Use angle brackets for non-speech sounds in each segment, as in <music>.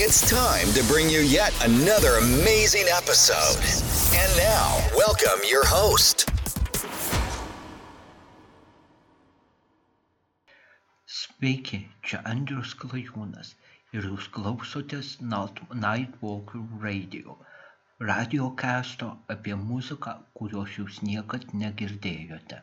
It's time to bring you yet another amazing episode. And now, welcome your host. Sveiki, čia Andrius Klajūnas ir jūs klausotės Nightwalker Radio, radio kesto apie muziką, kurios jūs niekad negirdėjote.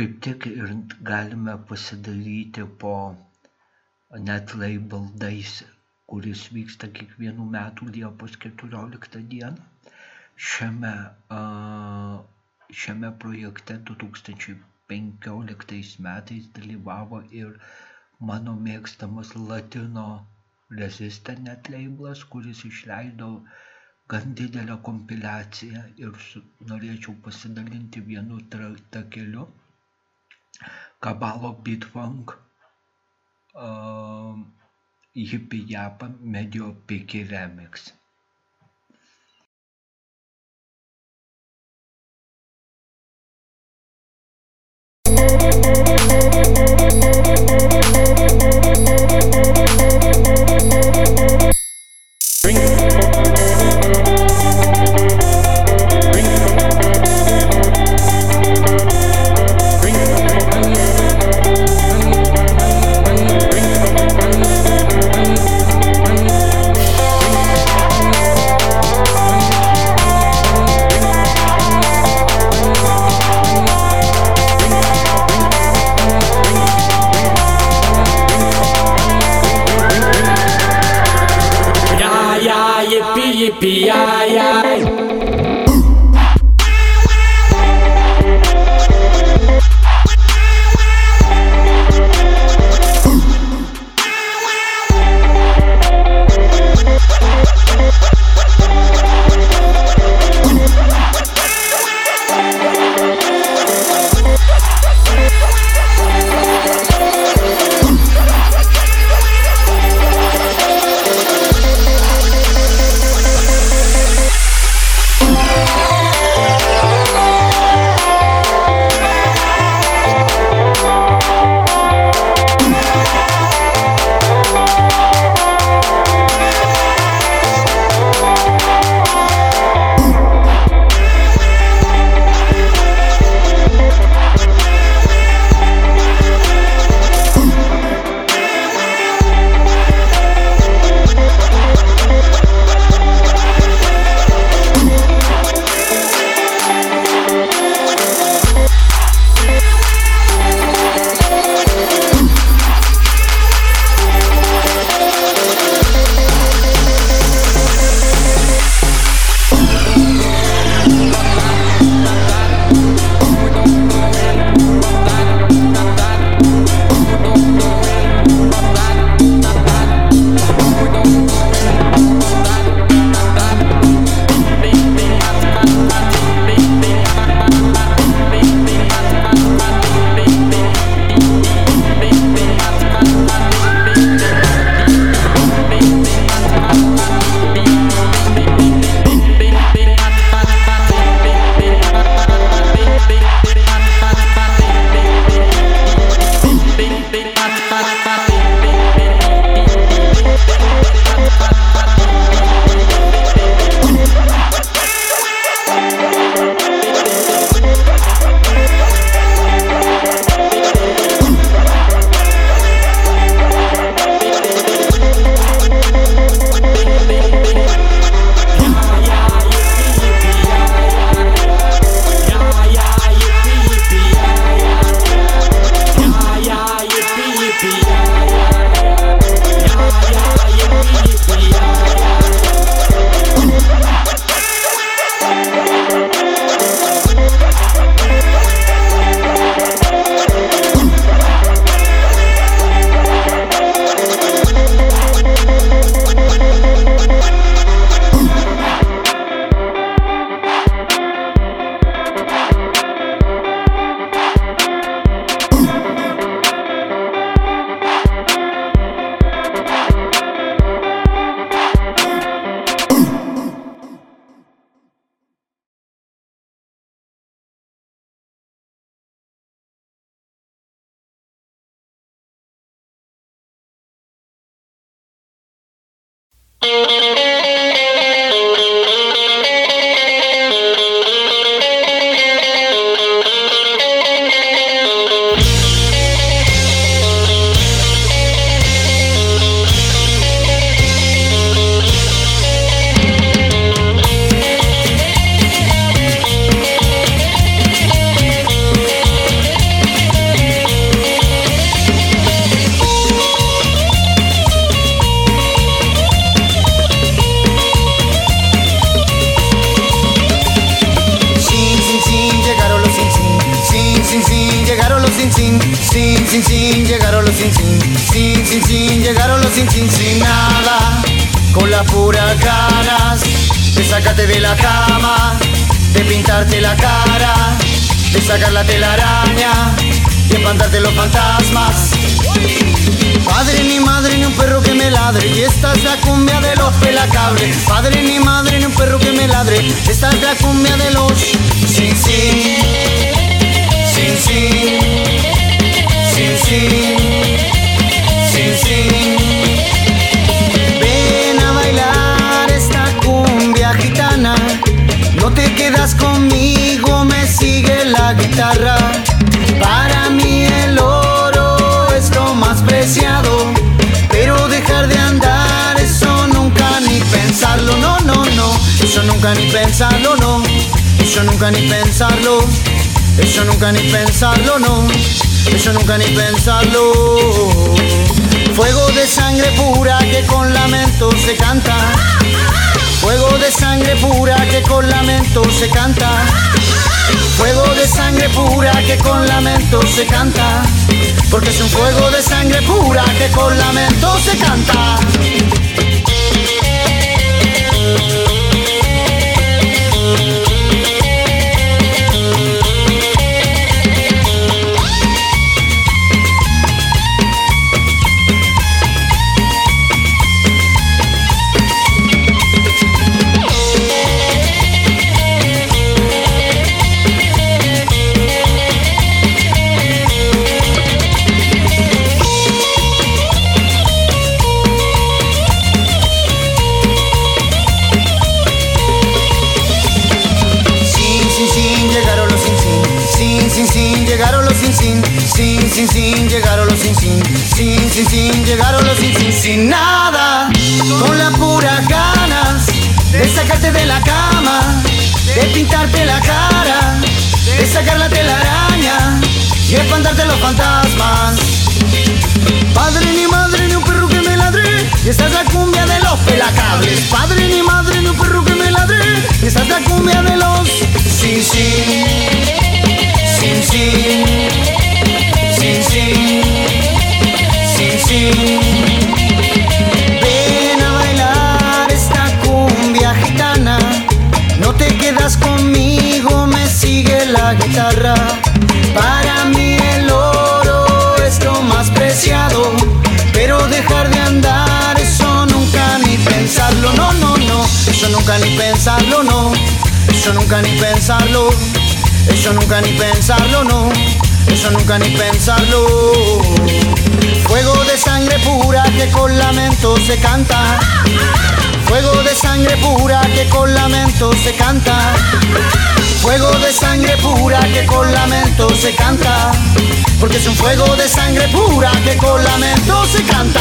kaip tik ir galime pasidalyti po net label days kuris vyksta kiekvienų metų liepos keturioliktą dieną šiame šiame projekte du tūkstančiai penkioliktais metais dalyvavo ir mano mėgstamas latino reziste net leiblas kuris išleido gan didelę kompiliaciją ir su, norėčiau pasidalinti vienu takeliu Kabalo Beatfunk uh, Hippie Yappa Medio Piki Remix de sacar la telaraña y espantarte los fantasmas. Padre ni madre ni un perro que me ladre, y esta es la cumbia de los pelacabres. Padre ni madre ni un perro que me ladre, esta es la cumbia de los sin sin, sin sin, sin sin, sin sin. Ven a bailar esta cumbia gitana, no te quedas conmigo guitarra. Para mí el oro es lo más preciado, pero dejar de andar eso nunca ni pensarlo, no, no, no, eso nunca ni pensarlo, no, eso nunca ni pensarlo, eso nunca ni pensarlo, no, eso nunca ni pensarlo. Fuego de sangre pura que con lamento se canta. Fuego de sangre pura que con lamento se canta. Fuego de sangre pura que con lamento se canta. Porque es un fuego de sangre pura que con lamento se canta. Sin, sin, sin, llegaron los sin, sin, sin nada, con la pura ganas de sacarte de la cama, de pintarte la cara, de sacar la telaraña y espantarte los fantasmas. Padre ni madre ni un perro que me ladre, y esta es la cumbia de los pelacables. Padre ni madre ni un perro que me ladre, y esta es la cumbia de los sin, sin, nunca ni pensarlo. Eso nunca ni pensarlo, no eso nunca ni pensarlo. Fuego de sangre pura que con lamento se canta. Fuego de sangre pura que con lamento se canta. Fuego de sangre pura que con lamento se canta. Porque es un fuego de sangre pura que con lamento se canta.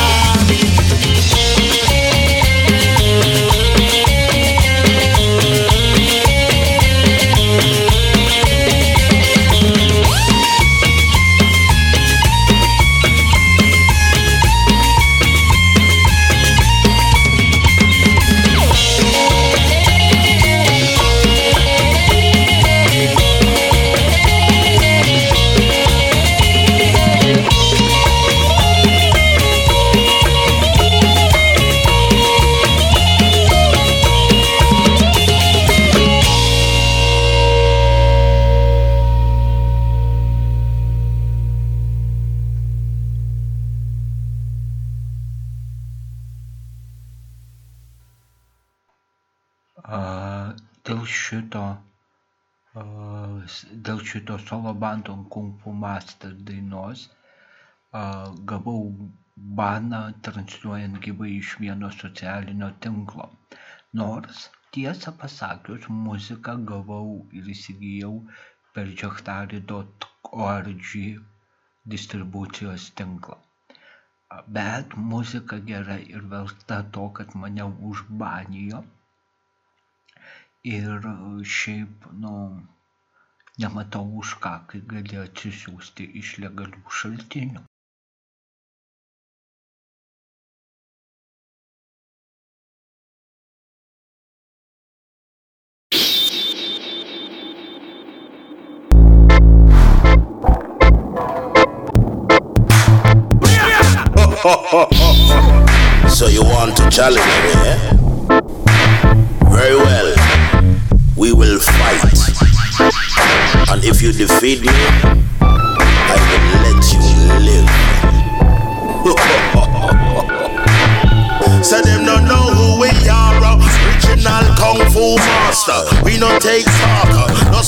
Dėl šito solo bando Kung Fu Master dainos gavau baną transliuojant gyvai iš vieno socialinio tinklo. Nors, tiesą pasakius, muziką gavau ir įsigijau per jachtarį.org distribucijos tinklą. Bet muzika gera ir verta to, kad mane užbanijo ir šiaip nu nematau už ką kai gali atsisiųsti iš legalių šaltinių So you want to challenge me, eh? If you defeat me, I will let you live. <laughs> so them don't know who we are. Original kung fu master. We don't take talker,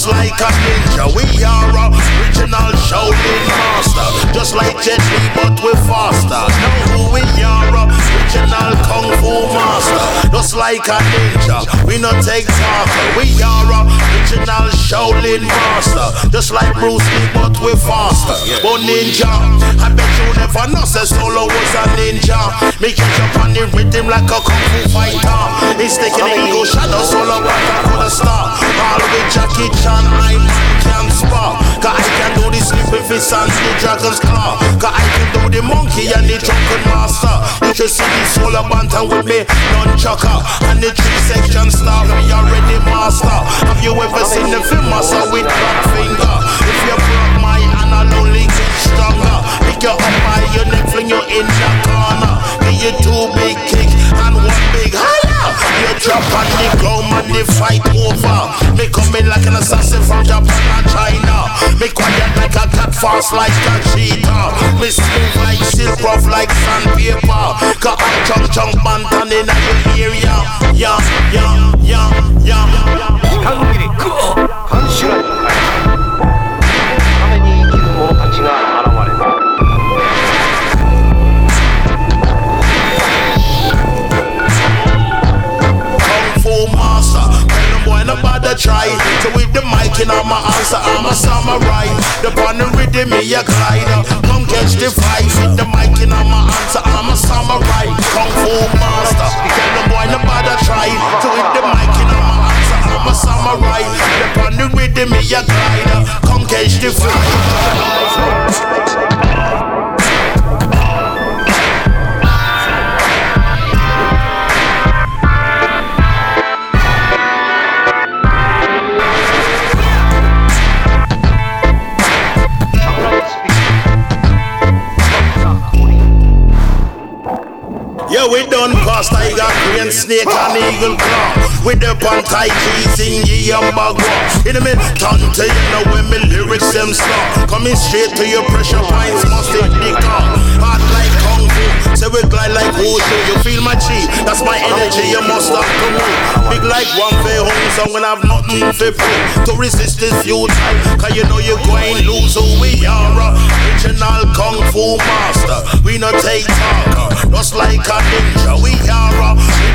just like a ninja. We are original Shaolin master, just like Jet Li, but we're faster. Know who we are. Original kung fu master, just like a ninja. We don't take talker. We are original Shaolin master, just like Bruce Lee, but we're faster. But ninja, I bet you never know say Solo was a ninja. Me catch up on the rhythm like a kung fu fighter. He's taking the ego shadow solo, but I could have start. All with Jackie Chan, I man can spar. Cause I can do the sleeping fist and the dragon's claw. Cause I can do the monkey and the drunken master. You can see the solar bantam with me, nunchucker. And the three section star, we already master. Have you ever seen the film master with black finger? If you broke my hand, I'll only get stronger. Pick you up by your neck, fling you in the corner. Give you two big kick and one big holla. You drop on the ground and the fight over. Me coming like an assassin from Japan and China. Me quiet like a cat, fast like a cheetah. Me smooth like silk, rough like sandpaper. Got a chunk chunk bantan in the area. Yeah, yeah, yeah, yeah. 限 the mic in my answer, I'm a samurai. The the rhythm me a glide. Come catch the fight. With the mic in my answer, I'm a samurai. Kung Fu Master. Tell them boy no bother try. So with the mic in my answer, I'm a samurai. The the rhythm me a glide. Come catch the fight. Done pass tiger, crane, snake and eagle claw. With the pan tight keys in ye and. In the mid, turn to you know when me lyrics them slow. Coming straight to your pressure points, must take the car. Hard like say we glide like wushu. You feel my chi, that's my energy, you must have to move. Big like one fair home, so when I've nothing to prove. To resist this futile, cause you know you're going lose who we are. Original kung fu master, we not take talk. Just like a ninja, we are a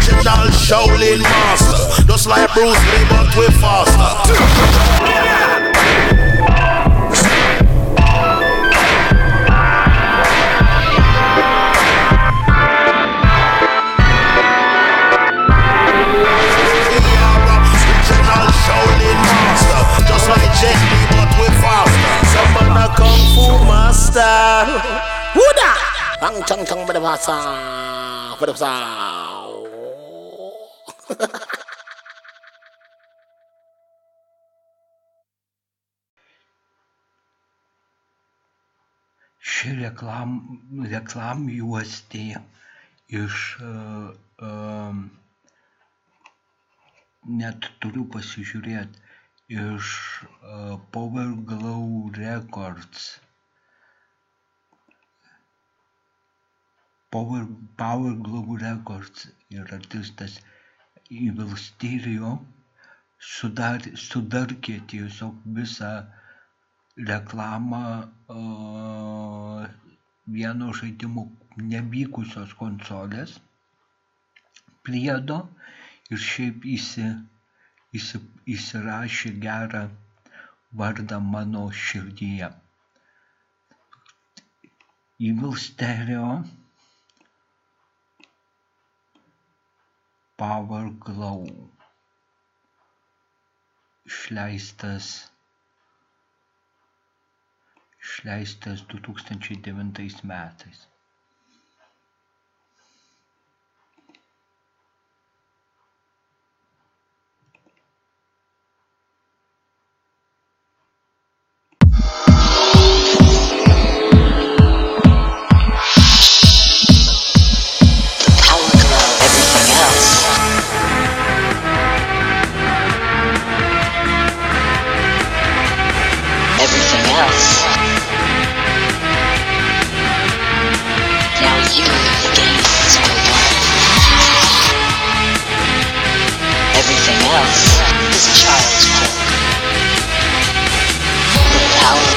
original Shaolin master. Just like Bruce Lee, but we faster. Master. Huda! Ang chang chang pada bahasa. Pada bahasa. <laughs> ši reklam, reklam juostė iš e, e, net turiu pasižiūrėti iš e, Power Glow Records. Power, Glow Records ir artistas Evil Stereo sudar, sudarkė tiesiog visą reklamą uh, vieno žaidimo nevykusios konsolės priedo ir šiaip įsi, įsi, įsirašė gerą vardą mano širdyje. Evil Stereo Power Glow išleistas išleistas 2009 metais. out.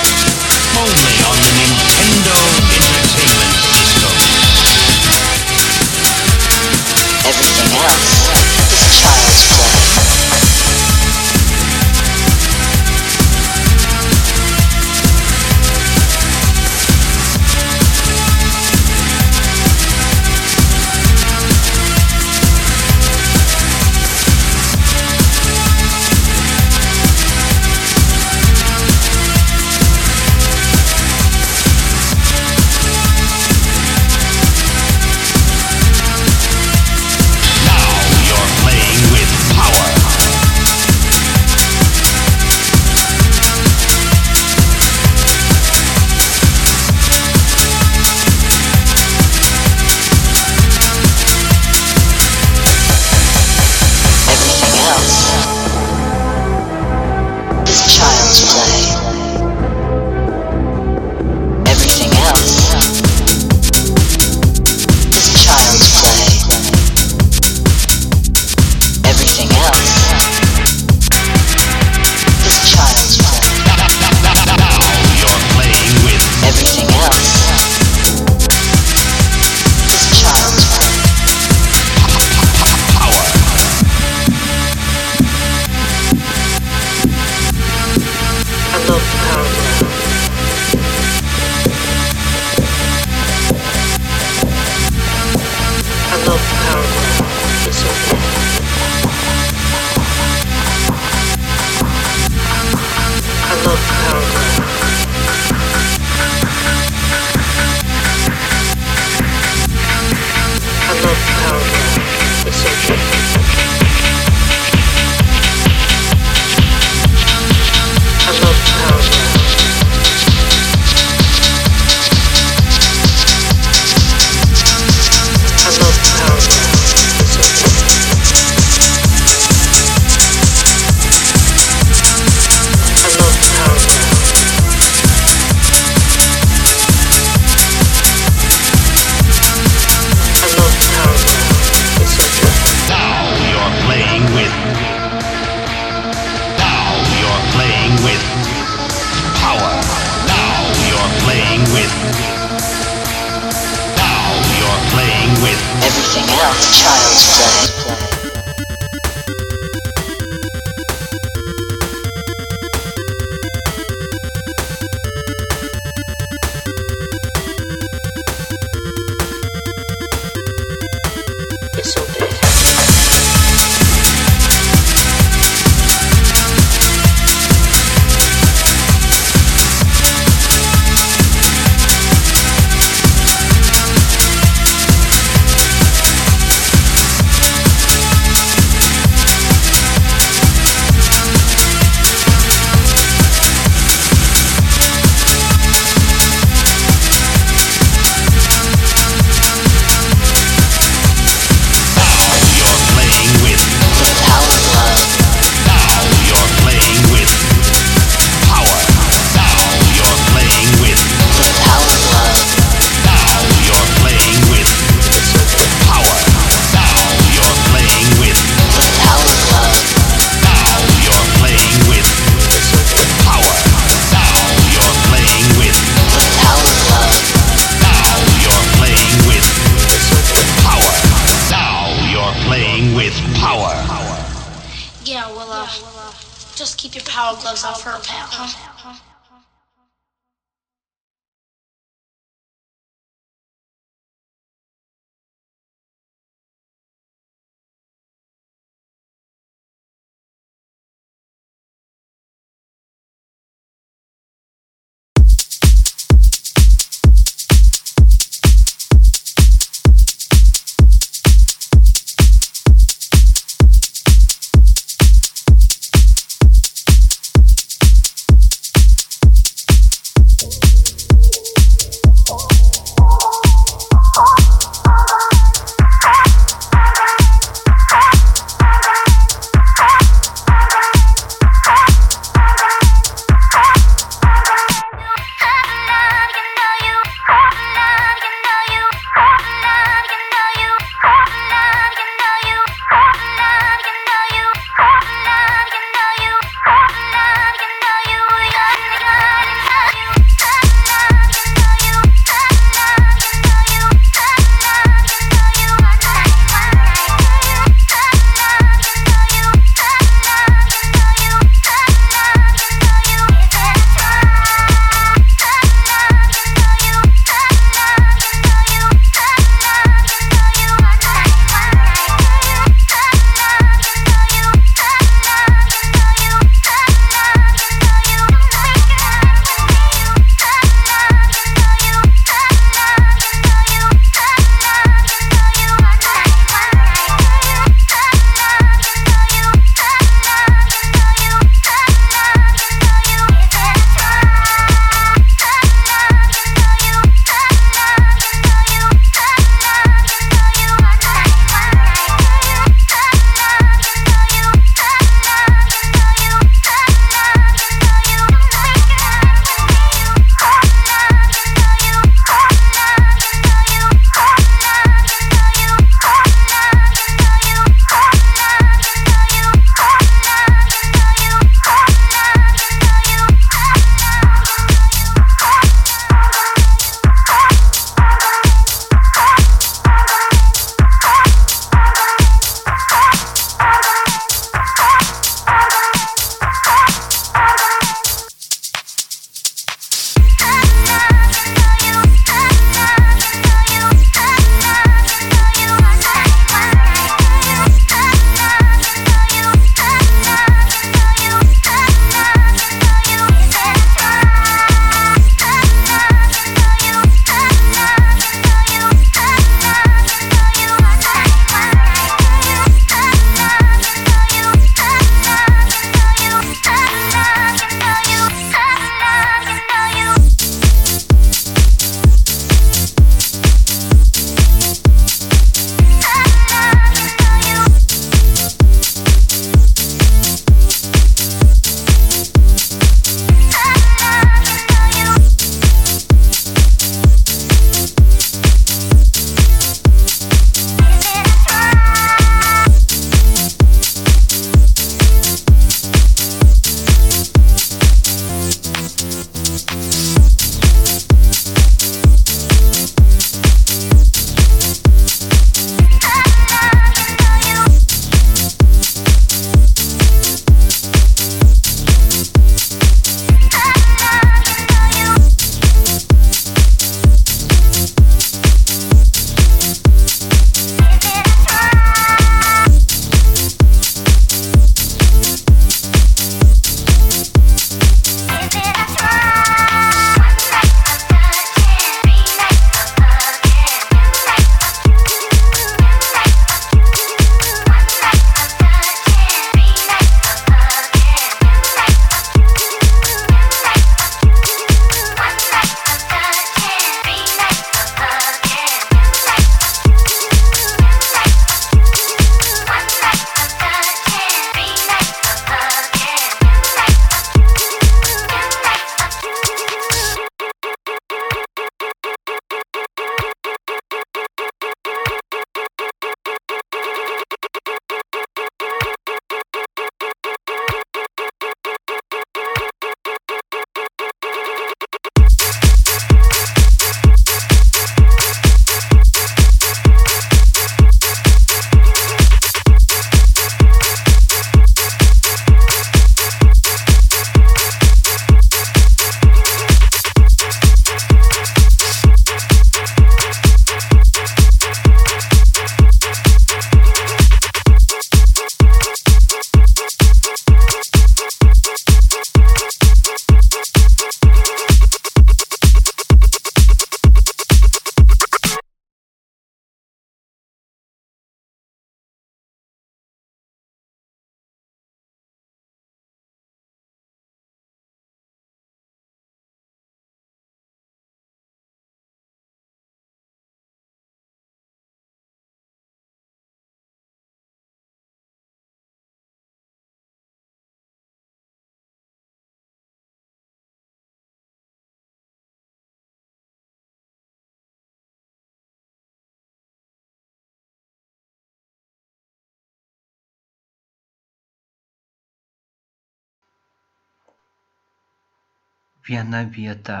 Viena vieta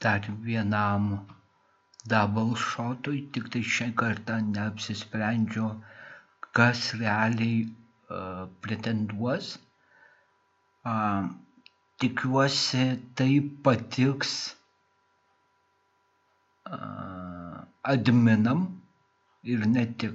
dar vienam double shotui, tik tai šią kartą neapsisprendžiu, kas realiai uh, pretenduos. Uh, tikiuosi tai patiks uh, adminam ir ne tik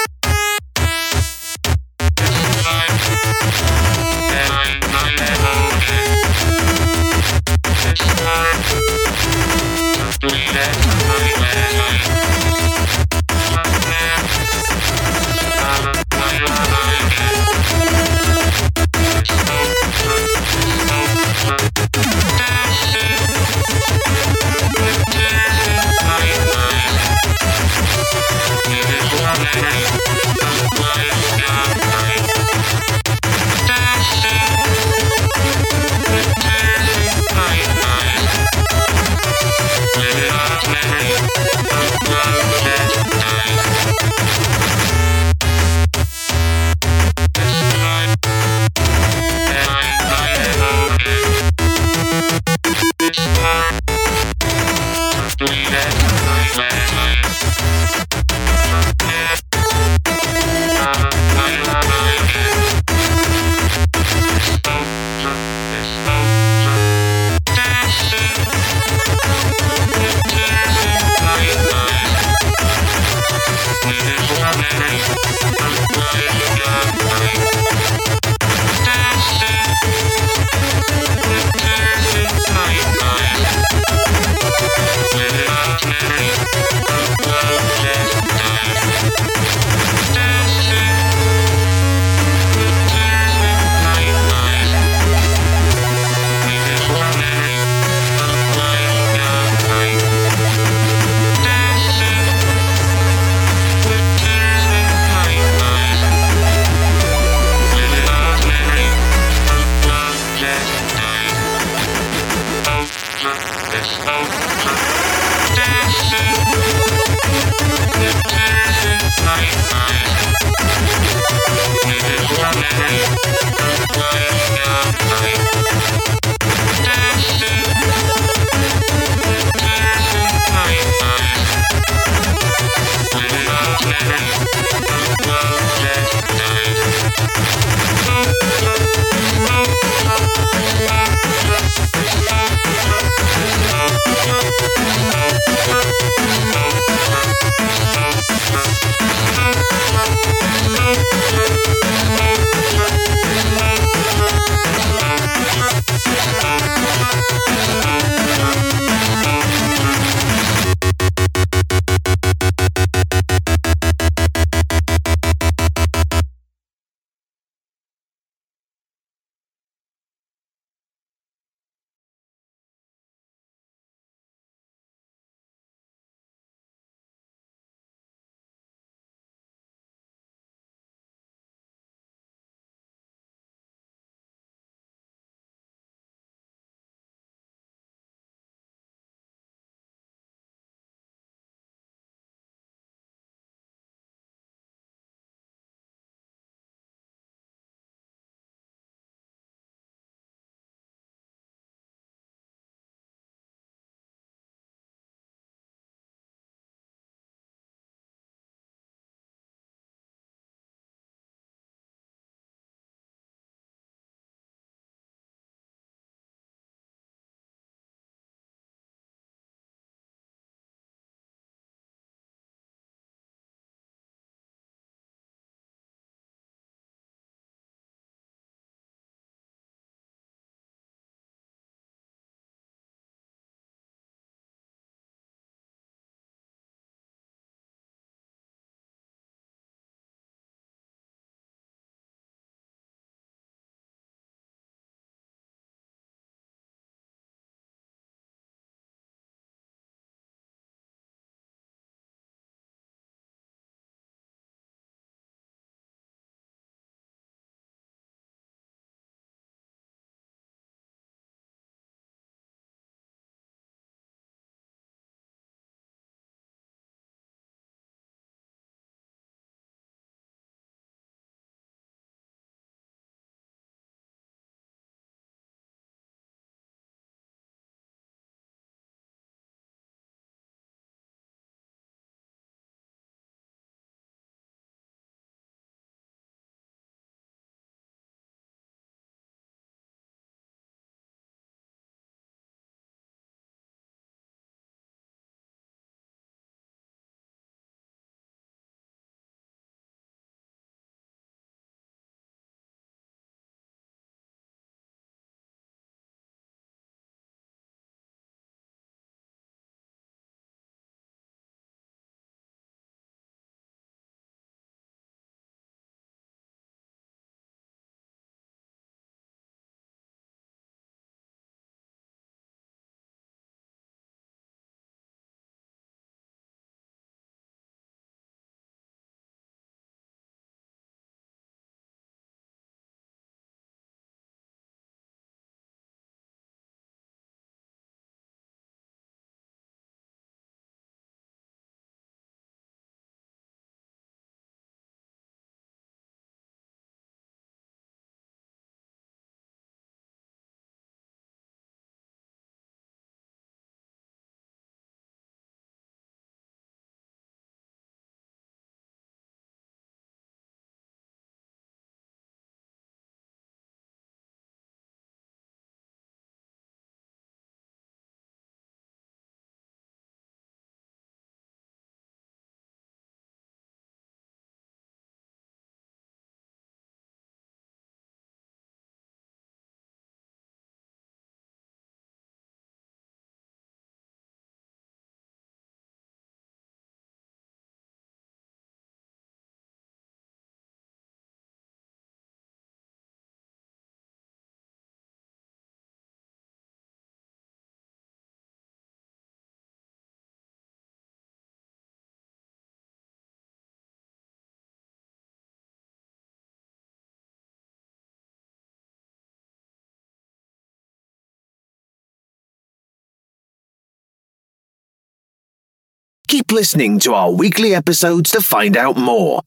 Keep listening to our weekly episodes to find out more.